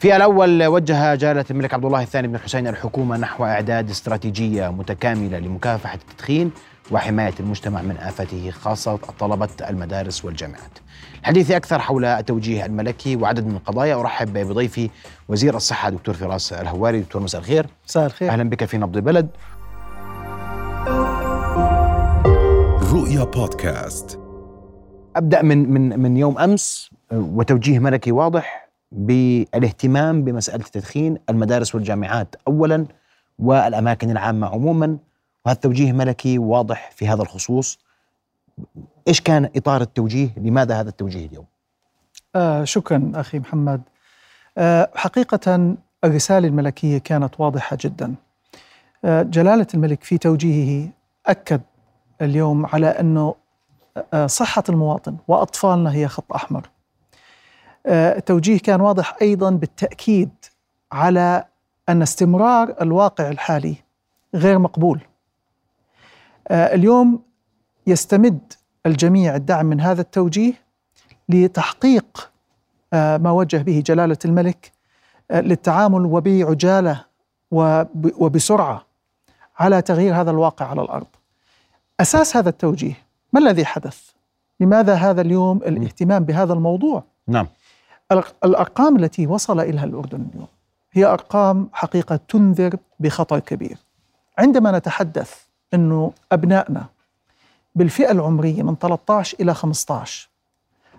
في الأول وجه جلالة الملك عبد الله الثاني بن الحسين الحكومة نحو إعداد استراتيجية متكاملة لمكافحة التدخين وحماية المجتمع من آفته خاصة طلبة المدارس والجامعات. الحديث أكثر حول التوجيه الملكي وعدد من القضايا. أرحب بضيفي وزير الصحة دكتور فراس الهواري. دكتور مساء الخير. مساء الخير. أهلا بك في نبض البلد. رؤيا بودكاست. أبدأ من من من يوم أمس وتوجيه ملكي واضح. بالاهتمام بمسألة التدخين المدارس والجامعات اولا والأماكن العامة عموما وهذا توجيه ملكي واضح في هذا الخصوص. إيش كان إطار التوجيه؟ لماذا هذا التوجيه اليوم؟ آه شكرا أخي محمد. آه حقيقه الرسالة الملكية كانت واضحة جدا. آه جلالة الملك في توجيهه أكد اليوم على أنه آه، صحة المواطن وأطفالنا هي خط أحمر. آه، التوجيه كان واضح أيضا بالتأكيد على أن استمرار الواقع الحالي غير مقبول آه، اليوم يستمد الجميع الدعم من هذا التوجيه لتحقيق ما وجه به جلالة الملك للتعامل وبعجالة وبسرعة على تغيير هذا الواقع على الأرض أساس هذا التوجيه ما الذي حدث؟ لماذا هذا اليوم الاهتمام بهذا الموضوع؟ نعم الأرقام التي وصل إليها الأردن اليوم هي أرقام حقيقة تنذر بخطر كبير. عندما نتحدث أنه أبنائنا بالفئة العمرية من 13 إلى 15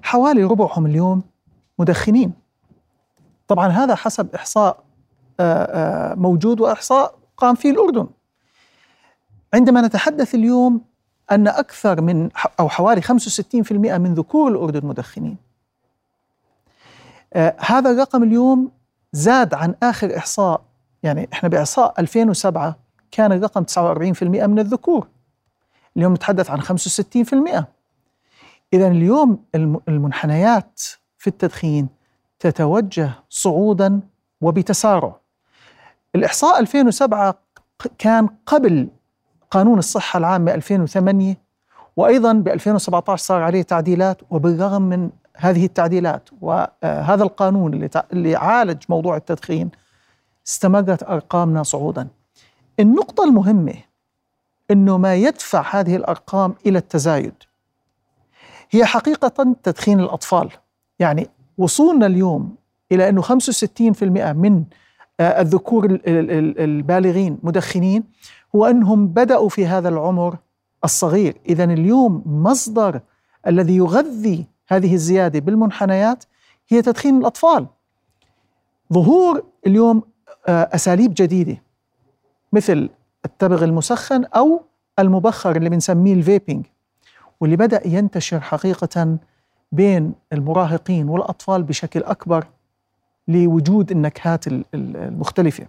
حوالي ربعهم اليوم مدخنين. طبعا هذا حسب إحصاء موجود وإحصاء قام فيه الأردن. عندما نتحدث اليوم أن أكثر من أو حوالي 65% من ذكور الأردن مدخنين. آه هذا الرقم اليوم زاد عن آخر إحصاء. يعني إحنا بإحصاء 2007 كان الرقم 49% من الذكور. اليوم نتحدث عن 65% إذا اليوم المنحنيات في التدخين تتوجه صعودا وبتسارع. الإحصاء 2007 كان قبل قانون الصحة العامة 2008 وأيضا ب 2017 صار عليه تعديلات وبالرغم من هذه التعديلات وهذا القانون اللي عالج موضوع التدخين استمرت أرقامنا صعودا. النقطة المهمة أنه ما يدفع هذه الأرقام إلى التزايد هي حقيقة تدخين الأطفال. يعني وصولنا اليوم إلى أنه 65% من الذكور البالغين مدخنين هو إنهم بدأوا في هذا العمر الصغير. اذا اليوم مصدر الذي يغذي هذه الزيادة بالمنحنيات هي تدخين الأطفال. ظهور اليوم آه، أساليب جديدة مثل التبغ المسخن أو المبخر اللي بنسميه الفيبينج واللي بدأ ينتشر حقيقة بين المراهقين والأطفال بشكل أكبر لوجود النكهات المختلفة.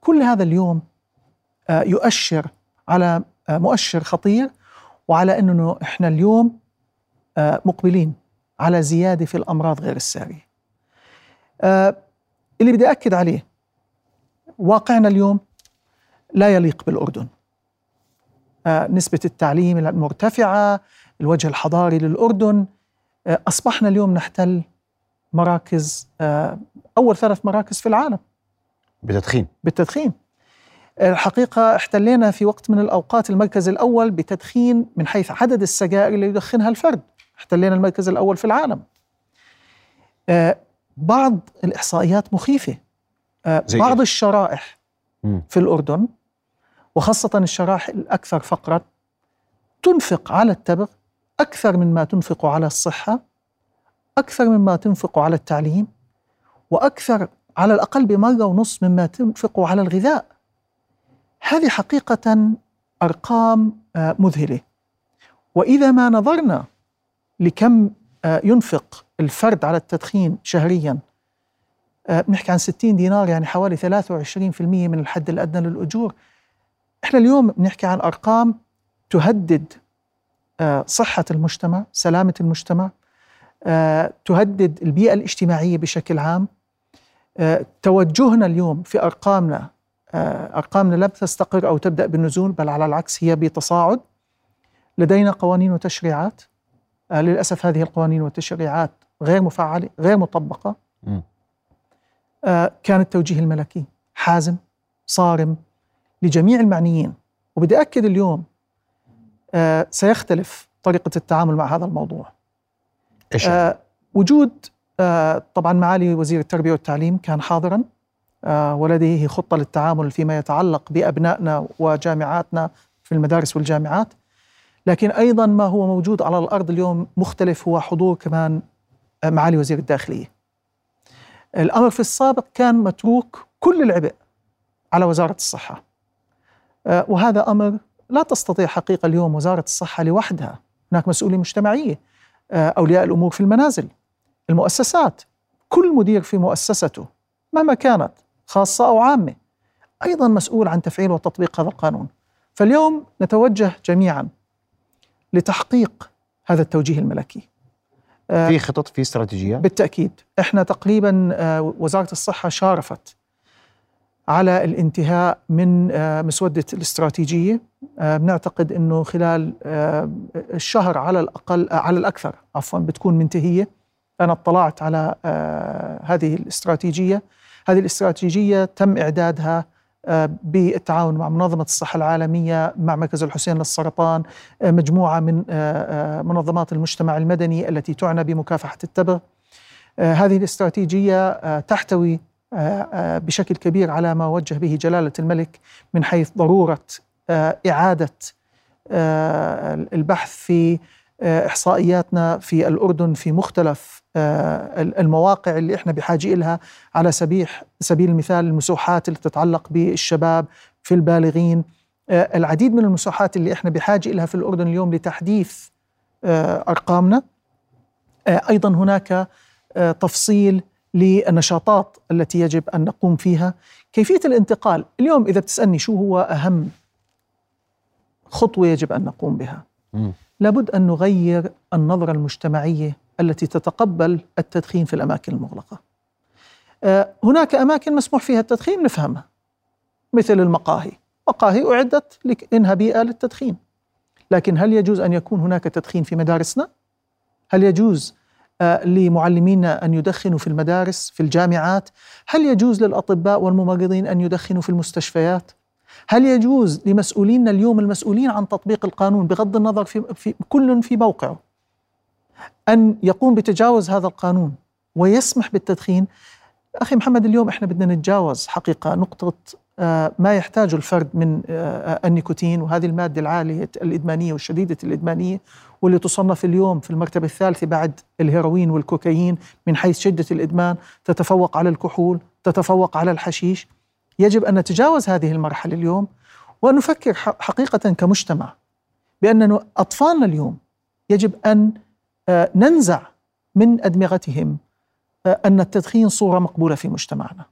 كل هذا اليوم آه، يؤشر على آه، مؤشر خطير وعلى أنه إحنا اليوم مقبلين على زيادة في الأمراض غير السارية. اللي بدي أكد عليه واقعنا اليوم لا يليق بالأردن. نسبة التعليم المرتفعة، الوجه الحضاري للأردن أصبحنا اليوم نحتل مراكز أول ثلاث مراكز في العالم. بالتدخين بالتدخين الحقيقة احتلينا في وقت من الأوقات المركز الأول بتدخين من حيث عدد السجائر اللي يدخنها الفرد احتلينا المركز الأول في العالم. آه بعض الإحصائيات مخيفة. آه بعض إيه؟ الشرائح في الأردن وخاصة الشرائح الأكثر فقرا تنفق على التبغ أكثر مما تنفق على الصحة أكثر مما تنفق على التعليم وأكثر على الأقل بمرة ونصف مما تنفق على الغذاء. هذه حقيقة أرقام آه، مذهلة. وإذا ما نظرنا لكم آه، ينفق الفرد على التدخين شهريا. آه، بنحكي عن 60 دينار يعني حوالي 23% من الحد الأدنى للأجور. إحنا اليوم بنحكي عن أرقام تهدد صحة المجتمع سلامة المجتمع تهدد البيئة الاجتماعية بشكل عام. توجهنا اليوم في أرقامنا آه، أرقامنا لم تستقر أو تبدأ بالنزول بل على العكس هي بتصاعد. لدينا قوانين وتشريعات. آه، للأسف هذه القوانين والتشريعات غير مفعلة غير مطبقة. آه، كان التوجيه الملكي حازم صارم لجميع المعنيين. وبدي أكد اليوم آه، سيختلف طريقة التعامل مع هذا الموضوع. إيش آه، وجود آه، طبعا معالي وزير التربية والتعليم كان حاضرا. آه، ولديه خطة للتعامل فيما يتعلق بأبنائنا وجامعاتنا في المدارس والجامعات. لكن أيضا ما هو موجود على الأرض اليوم مختلف هو حضور كمان معالي وزير الداخلية. الأمر في السابق كان متروك كل العبء على وزارة الصحة. آه، وهذا أمر لا تستطيع حقيقة اليوم وزارة الصحة لوحدها. هناك مسؤولية مجتمعية آه، أولياء الأمور في المنازل المؤسسات. كل مدير في مؤسسته مهما كانت خاصة أو عامة أيضا مسؤول عن تفعيل وتطبيق هذا القانون. فاليوم نتوجه جميعا لتحقيق هذا التوجيه الملكي. آه، في خطط في استراتيجيات بالتأكيد. إحنا تقريبا آه، وزارة الصحة شارفت على الانتهاء من آه، مسودة الاستراتيجية. آه، بنعتقد إنه خلال آه، الشهر على الأقل آه، على الأكثر عفوا بتكون منتهية. أنا اطلعت على آه، هذه الاستراتيجية. هذه الاستراتيجية تم إعدادها آه، بالتعاون مع منظمة الصحة العالمية مع مركز الحسين للسرطان آه، مجموعة من آه، آه، منظمات المجتمع المدني التي تعنى بمكافحة التبغ. آه، هذه الاستراتيجية آه، تحتوي آه، آه، بشكل كبير على ما وجه به جلالة الملك من حيث ضرورة آه، إعادة آه، البحث في آه، إحصائياتنا في الأردن في مختلف آه، المواقع اللي إحنا بحاجة إلها على سبيل سبيل المثال المسوحات اللي تتعلق بالشباب في البالغين. آه، العديد من المسوحات اللي إحنا بحاجة إلها في الأردن اليوم لتحديث أرقامنا. آه، أيضا هناك تفصيل للنشاطات التي يجب أن نقوم فيها. كيفية الانتقال؟ اليوم إذا بتسألني شو هو أهم خطوة يجب أن نقوم بها. لابد أن نغير النظرة المجتمعية التي تتقبل التدخين في الأماكن المغلقة آه، هناك أماكن مسموح فيها التدخين نفهمها مثل المقاهي مقاهي أعدت لإنها بيئة للتدخين لكن هل يجوز أن يكون هناك تدخين في مدارسنا؟ هل يجوز آه، لمعلمينا أن يدخنوا في المدارس في الجامعات؟ هل يجوز للأطباء والممرضين أن يدخنوا في المستشفيات؟ هل يجوز لمسؤولينا اليوم المسؤولين عن تطبيق القانون بغض النظر في, في كل في موقعه أن يقوم بتجاوز هذا القانون ويسمح بالتدخين؟ أخي محمد اليوم إحنا بدنا نتجاوز حقيقة نقطة آه، ما يحتاجه الفرد من آه، النيكوتين وهذه المادة العالية الإدمانية والشديدة الإدمانية واللي تصنف اليوم في المرتبة الثالثة بعد الهيروين والكوكايين من حيث شدة الإدمان تتفوق على الكحول تتفوق على الحشيش. يجب أن نتجاوز هذه المرحلة اليوم وأن نفكر ح- حقيقة كمجتمع بأن أطفالنا اليوم يجب أن آه، ننزع من أدمغتهم آه، أن التدخين صورة مقبولة في مجتمعنا.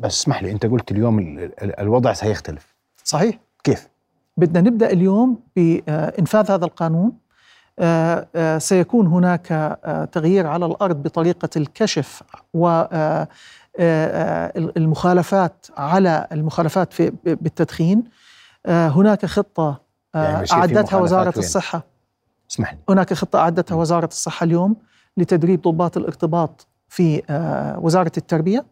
بس اسمح لي أنت قلت اليوم ال- ال- الوضع سيختلف. صحيح. كيف؟ بدنا نبدأ اليوم بانفاذ هذا القانون. آه، آه، سيكون هناك آه، تغيير على الأرض بطريقة الكشف والمخالفات على المخالفات في بالتدخين. آه، هناك خطة آه، يعني وزارة وين؟ الصحة. اسمح لي. هناك خطة أعدتها وزارة الصحة اليوم لتدريب ضباط الارتباط في آه، وزارة التربية.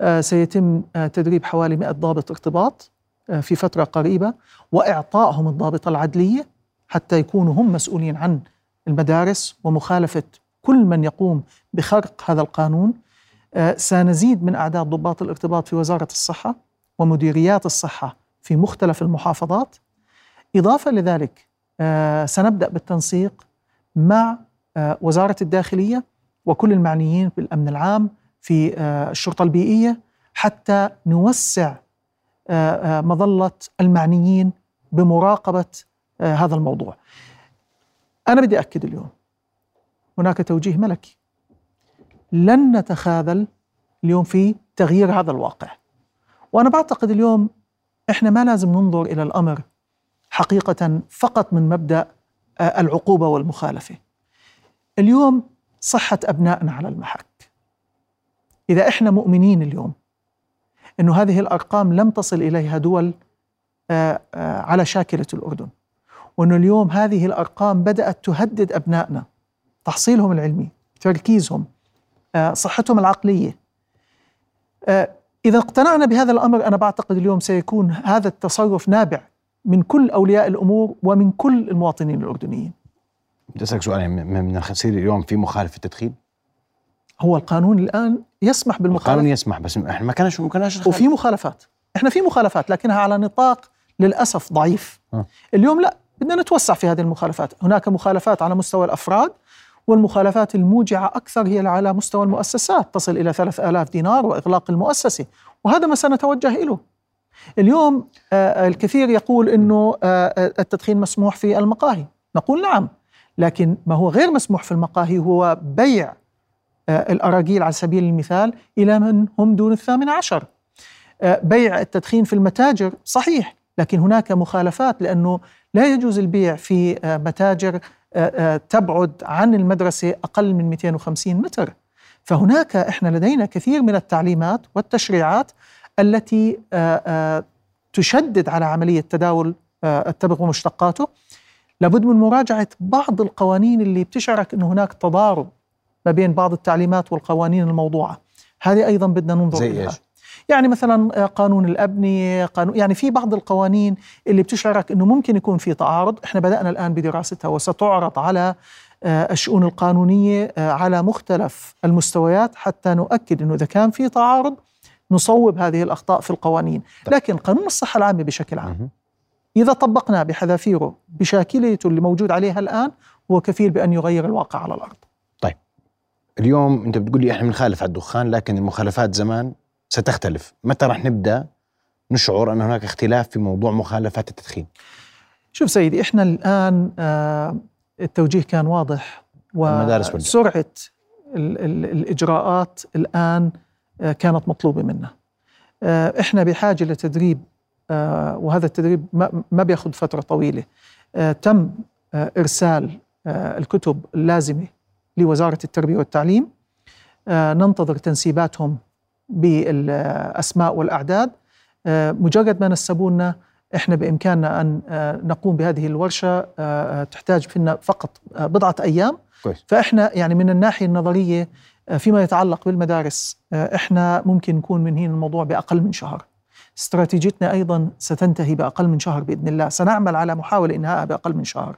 آه، سيتم آه، تدريب حوالي 100 ضابط ارتباط آه، في فترة قريبة وإعطائهم الضابطة العدلية حتى يكونوا هم مسؤولين عن المدارس ومخالفة كل من يقوم بخرق هذا القانون. آه، سنزيد من أعداد ضباط الارتباط في وزارة الصحة ومديريات الصحة في مختلف المحافظات. إضافة لذلك آه، سنبدأ بالتنسيق مع آه، وزارة الداخلية وكل المعنيين بالأمن العام في آه، الشرطة البيئية حتى نوسع آه، آه، مظلة المعنيين بمراقبة آه، هذا الموضوع. أنا بدي أكد اليوم هناك توجيه ملكي. لن نتخاذل اليوم في تغيير هذا الواقع. وأنا بعتقد اليوم إحنا ما لازم ننظر إلى الأمر حقيقة فقط من مبدأ آه، العقوبة والمخالفة. اليوم صحة أبنائنا على المحك. إذا إحنا مؤمنين اليوم أنه هذه الأرقام لم تصل إليها دول آه، آه، على شاكلة الأردن وأنه اليوم هذه الأرقام بدأت تهدد أبنائنا تحصيلهم العلمي تركيزهم صحتهم العقلية. آه، إذا اقتنعنا بهذا الأمر أنا بعتقد اليوم سيكون هذا التصرف نابع من كل أولياء الأمور ومن كل المواطنين الأردنيين. بدي أسألك سؤال يعني من الخسير اليوم في مخالفة تدخين هو القانون الآن يسمح القانون بالمخالفة يسمح بس إحنا ما كانش ما كناش نخالف. وفي مخالفات. إحنا في مخالفات لكنها على نطاق للأسف ضعيف. آه. اليوم لا بدنا نتوسع في هذه المخالفات. هناك مخالفات على مستوى الأفراد والمخالفات الموجعة أكثر هي على مستوى المؤسسات تصل إلى 3000 دينار وإغلاق المؤسسة وهذا ما سنتوجه إليه اليوم آه، الكثير يقول أنه آه، التدخين مسموح في المقاهي. نقول نعم لكن ما هو غير مسموح في المقاهي هو بيع آه، الأراجيل على سبيل المثال إلى من هم دون الثامن عشر. آه، بيع التدخين في المتاجر صحيح لكن هناك مخالفات لأنه لا يجوز البيع في آه، متاجر آه، آه، تبعد عن المدرسة أقل من 250 متر. فهناك إحنا لدينا كثير من التعليمات والتشريعات التي آه، آه، تشدد على عملية تداول آه، التبغ ومشتقاته. لابد من مراجعة بعض القوانين اللي بتشعرك أنه هناك تضارب ما بين بعض التعليمات والقوانين الموضوعة. هذه أيضا بدنا ننظر زي إليها؟ يعني مثلا آه، قانون الأبنية قانون يعني في بعض القوانين اللي بتشعرك أنه ممكن يكون في تعارض إحنا بدأنا الآن بدراستها وستعرض على آه، الشؤون القانونية آه، على مختلف المستويات حتى نؤكد أنه إذا كان في تعارض نصوب هذه الأخطاء في القوانين طيب. لكن قانون الصحة العامة بشكل عام. إذا طبقناه بحذافيره بشاكلته اللي موجود عليها الآن هو كفيل بأن يغير الواقع على الأرض اليوم أنت بتقول لي إحنا بنخالف على الدخان لكن المخالفات زمان ستختلف. متى رح نبدأ نشعر أن هناك اختلاف في موضوع مخالفات التدخين؟ شوف سيدي إحنا الآن آه، التوجيه كان واضح. وسرعة ال- ال- الإجراءات الآن آه، كانت مطلوبة منا. آه، إحنا بحاجة لتدريب وهذا التدريب ما بياخذ فترة طويلة. تم إرسال الكتب اللازمة لوزارة التربية والتعليم. ننتظر تنسيباتهم بالأسماء والأعداد. آه، مجرد ما نسبونا إحنا بإمكاننا أن آه، نقوم بهذه الورشة آه، تحتاج فينا فقط بضعة أيام. كويس. فإحنا يعني من الناحية النظرية فيما يتعلق بالمدارس إحنا ممكن نكون منهين الموضوع بأقل من شهر. استراتيجيتنا أيضا ستنتهي بأقل من شهر بإذن الله. سنعمل على محاولة إنهائها بأقل من شهر.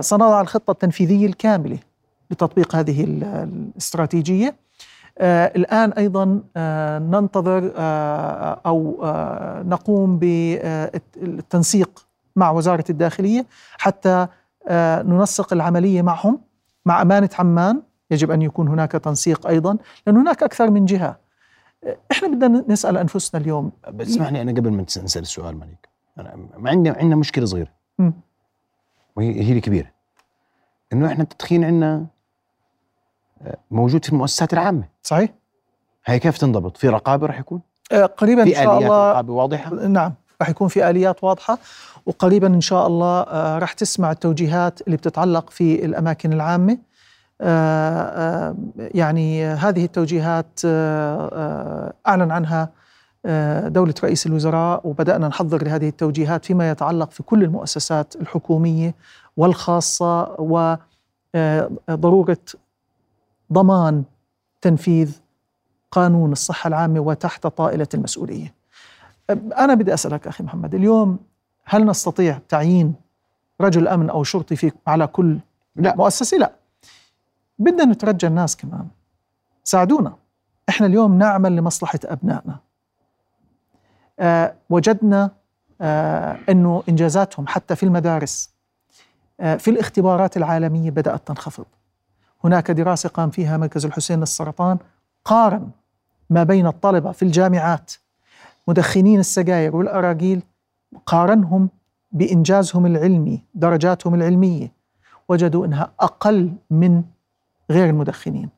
سنضع الخطة التنفيذية الكاملة لتطبيق هذه ال- الاستراتيجية. الآن أيضا آه ننتظر آه أو آه نقوم بالتنسيق مع وزارة الداخلية حتى آه ننسق العملية معهم مع أمانة عمان يجب أن يكون هناك تنسيق أيضا لأن هناك أكثر من جهة. آه، إحنا بدنا نسأل أنفسنا اليوم. بس اسمحني أنا قبل ما نسأل السؤال مالك ما عندنا عندنا مشكلة صغيرة. مم. وهي هي الكبيره إنه إحنا التدخين عندنا آه، موجود في المؤسسات العامة. صحيح؟ هي كيف تنضبط؟ في رقابة رح يكون؟ آه قريبا إن في شاء آليات الله رقابة واضحة؟ نعم راح يكون في آليات واضحة وقريبا إن شاء الله آه، راح تسمع التوجيهات اللي بتتعلق في الأماكن العامة. آه، يعني هذه التوجيهات أعلن عنها دولة رئيس الوزراء وبدأنا نحضر لهذه التوجيهات فيما يتعلق في كل المؤسسات الحكومية والخاصة وضرورة ضمان تنفيذ قانون الصحة العامة وتحت طائلة المسؤولية. أنا بدي أسألك أخي محمد اليوم هل نستطيع تعيين رجل أمن أو شرطي في على كل لا. مؤسسة؟ لا. بدنا نترجى الناس كمان. ساعدونا. إحنا اليوم نعمل لمصلحة أبنائنا. آه وجدنا آه أنه إنجازاتهم حتى في المدارس آه في الاختبارات العالمية بدأت تنخفض. هناك دراسة قام فيها مركز الحسين للسرطان قارن ما بين الطلبة في الجامعات مدخنين السجاير والأراجيل قارنهم بإنجازهم العلمي درجاتهم العلمية وجدوا أنها أقل من غير المدخنين.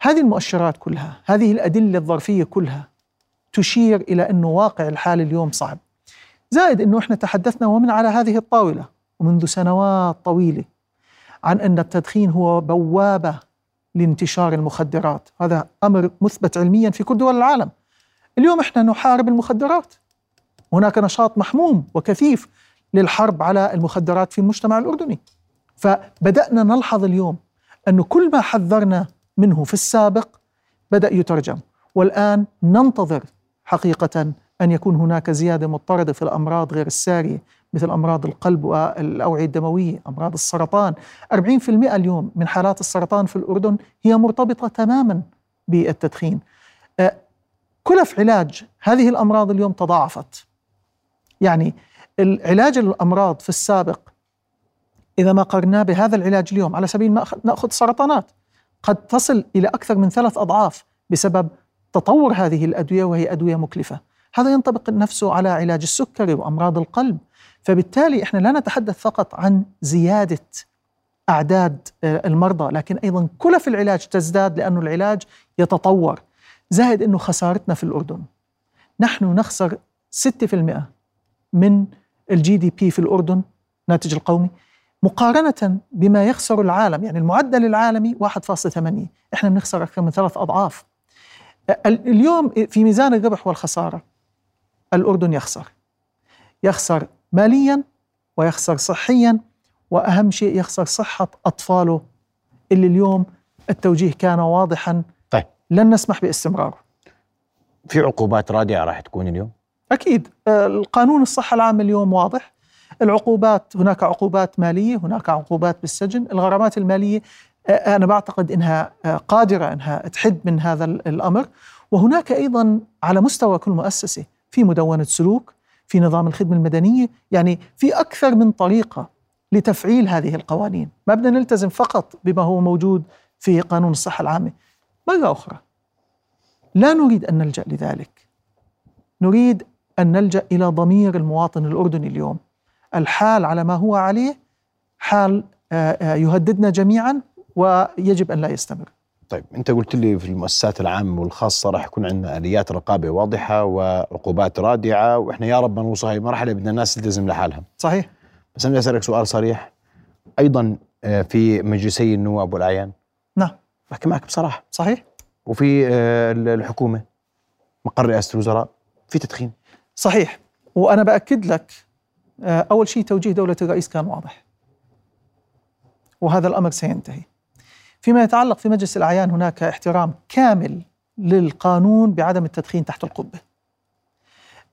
هذه المؤشرات كلها هذه الأدلة الظرفية كلها تشير إلى أنه واقع الحال اليوم صعب. زائد أنه إحنا تحدثنا ومن على هذه الطاولة ومنذ سنوات طويلة عن أن التدخين هو بوابة لانتشار المخدرات. هذا أمر مثبت علميا في كل دول العالم. اليوم إحنا نحارب المخدرات. هناك نشاط محموم وكثيف للحرب على المخدرات في المجتمع الأردني. فبدأنا نلحظ اليوم أنه كل ما حذرنا منه في السابق بدأ يترجم. والآن ننتظر حقيقة أن يكون هناك زيادة مضطردة في الأمراض غير السارية. مثل أمراض القلب والأوعية الدموية أمراض السرطان. 40% اليوم من حالات السرطان في الأردن هي مرتبطة تماما بالتدخين. آه، كلف علاج هذه الأمراض اليوم تضاعفت. يعني العلاج الأمراض في السابق إذا ما قرناه بهذا العلاج اليوم على سبيل ما نأخذ سرطانات قد تصل إلى أكثر من ثلاث أضعاف بسبب تطور هذه الأدوية وهي أدوية مكلفة. هذا ينطبق نفسه على علاج السكري وأمراض القلب. فبالتالي إحنا لا نتحدث فقط عن زيادة أعداد آه، المرضى لكن أيضا كلف العلاج تزداد لأن العلاج يتطور. زائد أنه خسارتنا في الأردن. نحن نخسر 6% من ال GDP في الأردن ناتج القومي مقارنة بما يخسر العالم يعني المعدل العالمي 1.8 إحنا بنخسر أكثر من ثلاث أضعاف. اليوم في ميزان الربح والخسارة الأردن يخسر. يخسر ماليا ويخسر صحيا وأهم شيء يخسر صحة أطفاله اللي اليوم التوجيه كان واضحا. طيب. لن نسمح باستمراره. في عقوبات رادعة راح تكون اليوم؟ أكيد. آه، القانون الصحة العامة اليوم واضح. العقوبات هناك عقوبات مالية هناك عقوبات بالسجن. الغرامات المالية آه، أنا بعتقد أنها آه، قادرة أنها تحد من هذا الأمر. وهناك أيضا على مستوى كل مؤسسة في مدونة سلوك في نظام الخدمة المدنية يعني في أكثر من طريقة لتفعيل هذه القوانين. ما بدنا نلتزم فقط بما هو موجود في قانون الصحة العامة. مرة أخرى لا نريد أن نلجأ لذلك. نريد أن نلجأ إلى ضمير المواطن الأردني اليوم. الحال على ما هو عليه حال آه، آه، يهددنا جميعا ويجب أن لا يستمر. طيب انت قلت لي في المؤسسات العامة والخاصة راح يكون عندنا آليات رقابة واضحة وعقوبات رادعة وإحنا يا رب ما نوصل هاي المرحلة بدنا الناس تلتزم لحالها. صحيح. بس أنا أسألك سؤال صريح. أيضا آه، في مجلسي النواب والأعيان؟ نعم. بحكي معك بصراحة. صحيح. وفي آه، الحكومة مقر رئاسة الوزراء في تدخين؟ صحيح. وأنا بأكد لك آه، أول شيء توجيه دولة الرئيس كان واضح. وهذا الأمر سينتهي. فيما يتعلق في مجلس الأعيان هناك احترام كامل للقانون بعدم التدخين تحت القبة.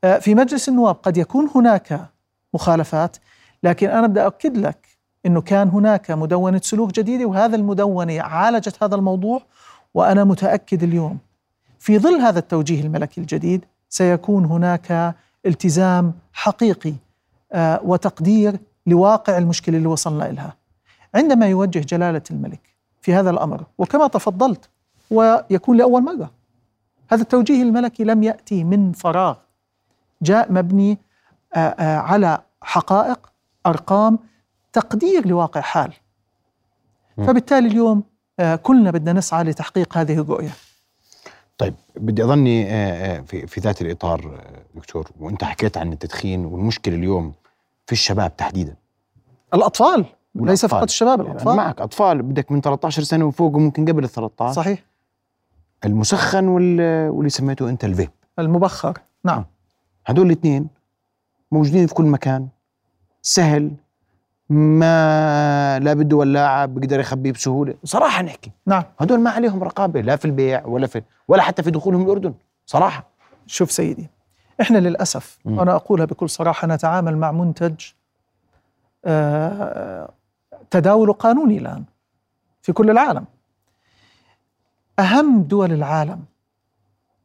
آه، في مجلس النواب قد يكون هناك مخالفات لكن أنا بدي أؤكد لك أنه كان هناك مدونة سلوك جديدة وهذا المدونة عالجت هذا الموضوع وأنا متأكد اليوم في ظل هذا التوجيه الملكي الجديد سيكون هناك التزام حقيقي آه، وتقدير لواقع المشكلة اللي وصلنا إلها عندما يوجه جلالة الملك في هذا الأمر. وكما تفضلت ويكون لأول مرة. هذا التوجيه الملكي لم يأتي من فراغ. جاء مبني على حقائق أرقام تقدير لواقع حال. فبالتالي اليوم كلنا بدنا نسعى لتحقيق هذه الرؤية. طيب بدي أظني في في ذات الإطار دكتور وأنت حكيت عن التدخين والمشكلة اليوم في الشباب تحديدا. الأطفال. ليس فقط الشباب الأطفال. يعني معك أطفال بدك من 13 سنة وفوق وممكن قبل ال 13 صحيح. المسخن واللي سميته أنت الفيب المبخر. نعم. هدول الاثنين موجودين في كل مكان. سهل ما لا بده ولاعه بيقدر يخبيه بسهولة. صراحة نحكي. نعم. هدول ما عليهم رقابة لا في البيع ولا في ولا حتى في دخولهم الأردن. صراحة. شوف سيدي إحنا للأسف م. وأنا أقولها بكل صراحة نتعامل مع منتج آه تداول قانوني الآن في كل العالم. أهم دول العالم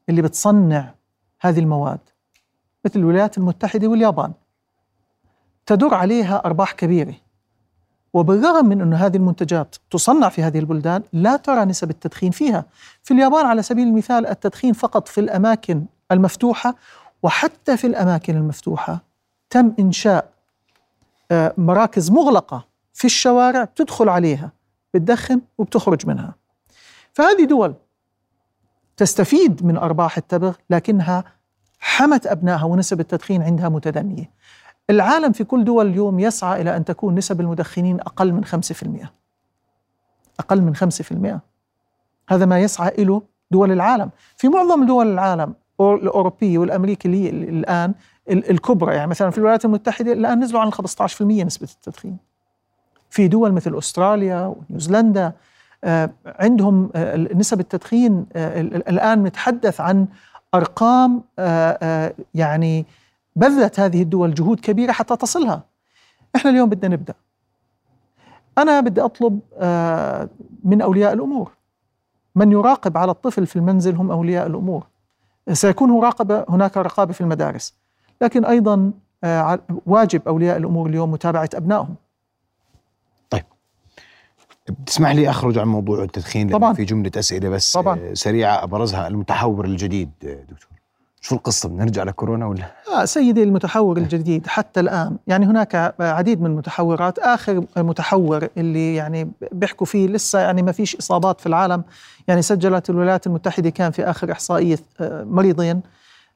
اللي بتصنع هذه المواد مثل الولايات المتحدة واليابان تدر عليها أرباح كبيرة. وبالرغم من أن هذه المنتجات تصنع في هذه البلدان لا ترى نسب التدخين فيها. في اليابان على سبيل المثال التدخين فقط في الأماكن المفتوحة وحتى في الأماكن المفتوحة تم إنشاء آه، مراكز مغلقة في الشوارع بتدخل عليها بتدخن وبتخرج منها. فهذه دول تستفيد من أرباح التبغ لكنها حمت أبنائها ونسب التدخين عندها متدنية. العالم في كل دول اليوم يسعى إلى أن تكون نسب المدخنين أقل من 5% أقل من 5% هذا ما يسعى إليه دول العالم. في معظم دول العالم الأوروبية والأمريكية الآن الكبرى يعني مثلا في الولايات المتحدة الآن نزلوا عن 15% نسبة التدخين. في دول مثل أستراليا ونيوزيلندا آه، عندهم آه، نسب التدخين آه، ال- ال- الآن نتحدث عن أرقام يعني بذلت هذه الدول جهود كبيرة حتى تصلها. إحنا اليوم بدنا نبدأ. أنا بدي أطلب من أولياء الأمور. من يراقب على الطفل في المنزل هم أولياء الأمور. سيكون مراقبة هناك رقابة في المدارس. لكن أيضا واجب أولياء الأمور اليوم متابعة أبنائهم. بتسمح لي أخرج عن موضوع التدخين طبعاً. في جملة أسئلة بس طبعاً. آه، سريعة أبرزها. المتحور الجديد آه، دكتور. شو القصة؟ بنرجع لكورونا ولا؟ آه سيدي المتحور الجديد حتى الآن. يعني هناك عديد من المتحورات. آخر متحور اللي يعني بيحكوا فيه لسه يعني ما فيش إصابات في العالم. يعني سجلت الولايات المتحدة كان في آخر إحصائية آه، مريضين.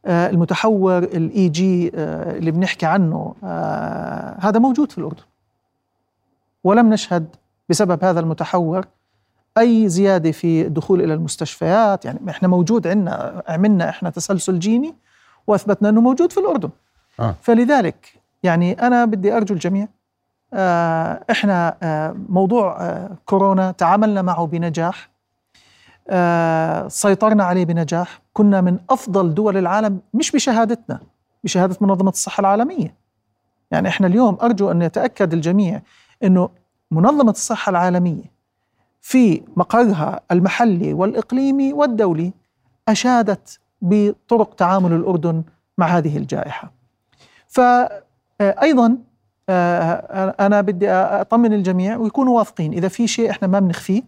المتحور ال EG اللي بنحكي عنه هذا موجود في الأردن. ولم نشهد بسبب هذا المتحور أي زيادة في الدخول إلى المستشفيات؟ يعني إحنا موجود عندنا عملنا إحنا تسلسل جيني وأثبتنا إنه موجود في الأردن. آه. فلذلك يعني أنا بدي أرجو الجميع آه إحنا آه موضوع آه كورونا تعاملنا معه بنجاح سيطرنا عليه بنجاح كنا من أفضل دول العالم مش بشهادتنا بشهادة منظمة الصحة العالمية. يعني إحنا اليوم أرجو أن يتأكد الجميع إنه منظمة الصحة العالمية في مقرها المحلي والإقليمي والدولي أشادت بطرق تعامل الأردن مع هذه الجائحة. فايضا أنا بدي أطمن الجميع ويكونوا واثقين إذا في شيء إحنا ما بنخفيه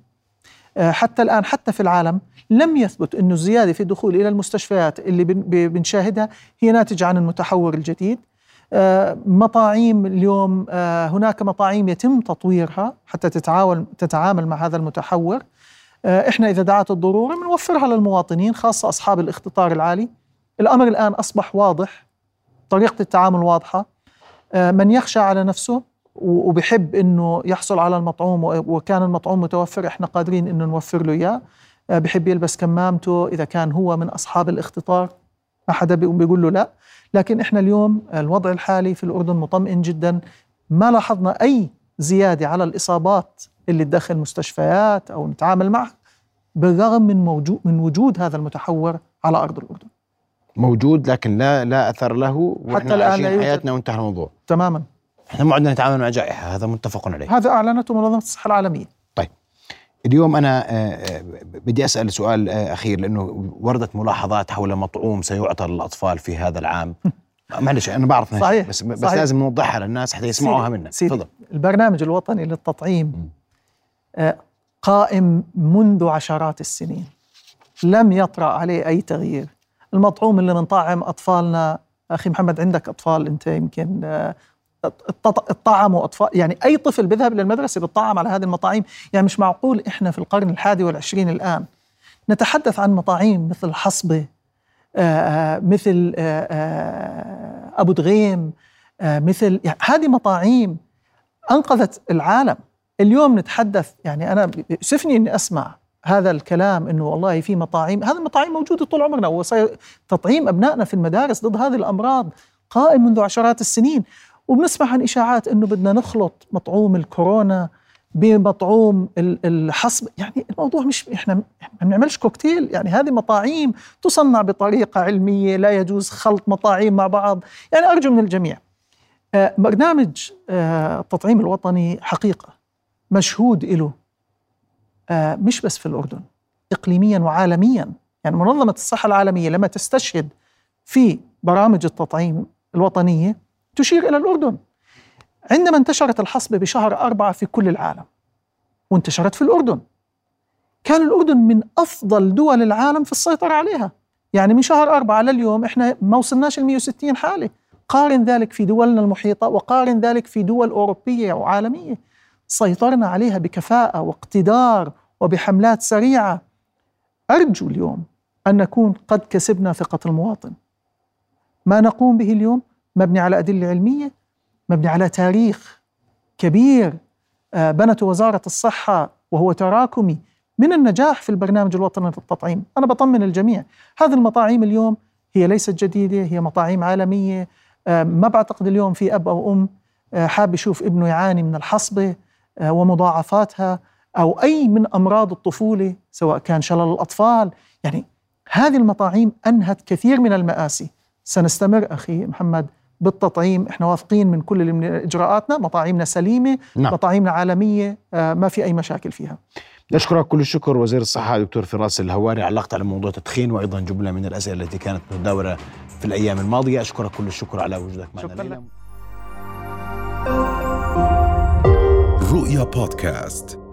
آه، حتى الآن حتى في العالم لم يثبت إنه الزيادة في الدخول إلى المستشفيات اللي بنشاهدها هي ناتجة عن المتحور الجديد. آه، مطاعيم اليوم آه، هناك مطاعيم يتم تطويرها حتى تتعاون تتعامل مع هذا المتحور. آه، إحنا إذا دعت الضرورة بنوفرها للمواطنين خاصة أصحاب الاختصار العالي. الأمر الآن أصبح واضح طريقة التعامل واضحة. من يخشى على نفسه وبحب إنه يحصل على المطعوم وكان المطعوم متوفر إحنا قادرين إنه نوفر له إياه. بحب يلبس كمامته إذا كان هو من أصحاب الاختطار. ما حدا بيقوم بيقول له لا. لكن إحنا اليوم الوضع الحالي في الأردن مطمئن جدا. ما لاحظنا أي زيادة على الإصابات اللي تدخل مستشفيات أو نتعامل معها بالرغم من موجود من وجود هذا المتحور على أرض الأردن. موجود لكن لا لا أثر له وإحنا الآن لا. حياتنا وانتهى الموضوع. تماما. إحنا ما عندنا نتعامل مع جائحة هذا متفق عليه. هذا أعلنته منظمة الصحة العالمية. اليوم أنا آه، آه، بدي أسأل سؤال آه، أخير لأنه وردت ملاحظات حول مطعوم سيعطى للأطفال في هذا العام. معلش أنا بعرف صحيح، بس بس صحيح. لازم نوضحها للناس حتى يسمعوها منا. تفضل. البرنامج الوطني للتطعيم قائم منذ عشرات السنين. لم يطرأ عليه أي تغيير. المطعوم اللي بنطعم أطفالنا أخي محمد عندك أطفال أنت يمكن الطعموا أطفال يعني أي طفل بيذهب للمدرسة بيطعم على هذه المطاعيم يعني مش معقول إحنا في القرن الحادي والعشرين الآن نتحدث عن مطاعيم مثل الحصبة آه، مثل أبو دغيم مثل يعني هذه مطاعيم أنقذت العالم. اليوم نتحدث يعني أنا يؤسفني إني أسمع هذا الكلام إنه والله في مطاعيم هذه المطاعيم موجودة طول عمرنا وصار تطعيم أبنائنا في المدارس ضد هذه الأمراض قائم منذ عشرات السنين. وبنسمع عن إشاعات إنه بدنا نخلط مطعوم الكورونا بمطعوم ال- الحصب. يعني الموضوع مش إحنا ما بنعملش كوكتيل يعني هذه مطاعيم تصنع بطريقة علمية لا يجوز خلط مطاعيم مع بعض. يعني أرجو من الجميع آه، برنامج آه، التطعيم الوطني حقيقة مشهود له آه، مش بس في الأردن إقليميا وعالميا. يعني منظمة الصحة العالمية لما تستشهد في برامج التطعيم الوطنية تشير إلى الأردن. عندما انتشرت الحصبة بشهر أربعة في كل العالم وانتشرت في الأردن. كان الأردن من أفضل دول العالم في السيطرة عليها. يعني من شهر أربعة لليوم إحنا ما وصلناش ال 160 حالة قارن ذلك في دولنا المحيطة وقارن ذلك في دول أوروبية وعالمية. سيطرنا عليها بكفاءة واقتدار وبحملات سريعة. أرجو اليوم أن نكون قد كسبنا ثقة المواطن. ما نقوم به اليوم؟ مبني على أدلة علمية مبني على تاريخ كبير. آه، بنته وزارة الصحة وهو تراكمي من النجاح في البرنامج الوطني للتطعيم. أنا بطمن الجميع. هذه المطاعيم اليوم هي ليست جديدة هي مطاعيم عالمية. آه، ما بعتقد اليوم في أب أو أم آه، حاب يشوف ابنه يعاني من الحصبة ومضاعفاتها أو أي من أمراض الطفولة سواء كان شلل الأطفال. يعني هذه المطاعيم أنهت كثير من المآسي. سنستمر أخي محمد بالتطعيم. إحنا واثقين من كل اللي من إجراءاتنا مطاعيمنا سليمة نعم. مطاعيمنا عالمية آه، ما في أي مشاكل فيها. نشكرك كل الشكر وزير الصحة دكتور فراس الهواري علقت على موضوع التدخين وأيضا جملة من الأسئلة التي كانت متداولة في الأيام الماضية. أشكرك كل الشكر على وجودك معنا شكراً ليلى. رؤيا بودكاست.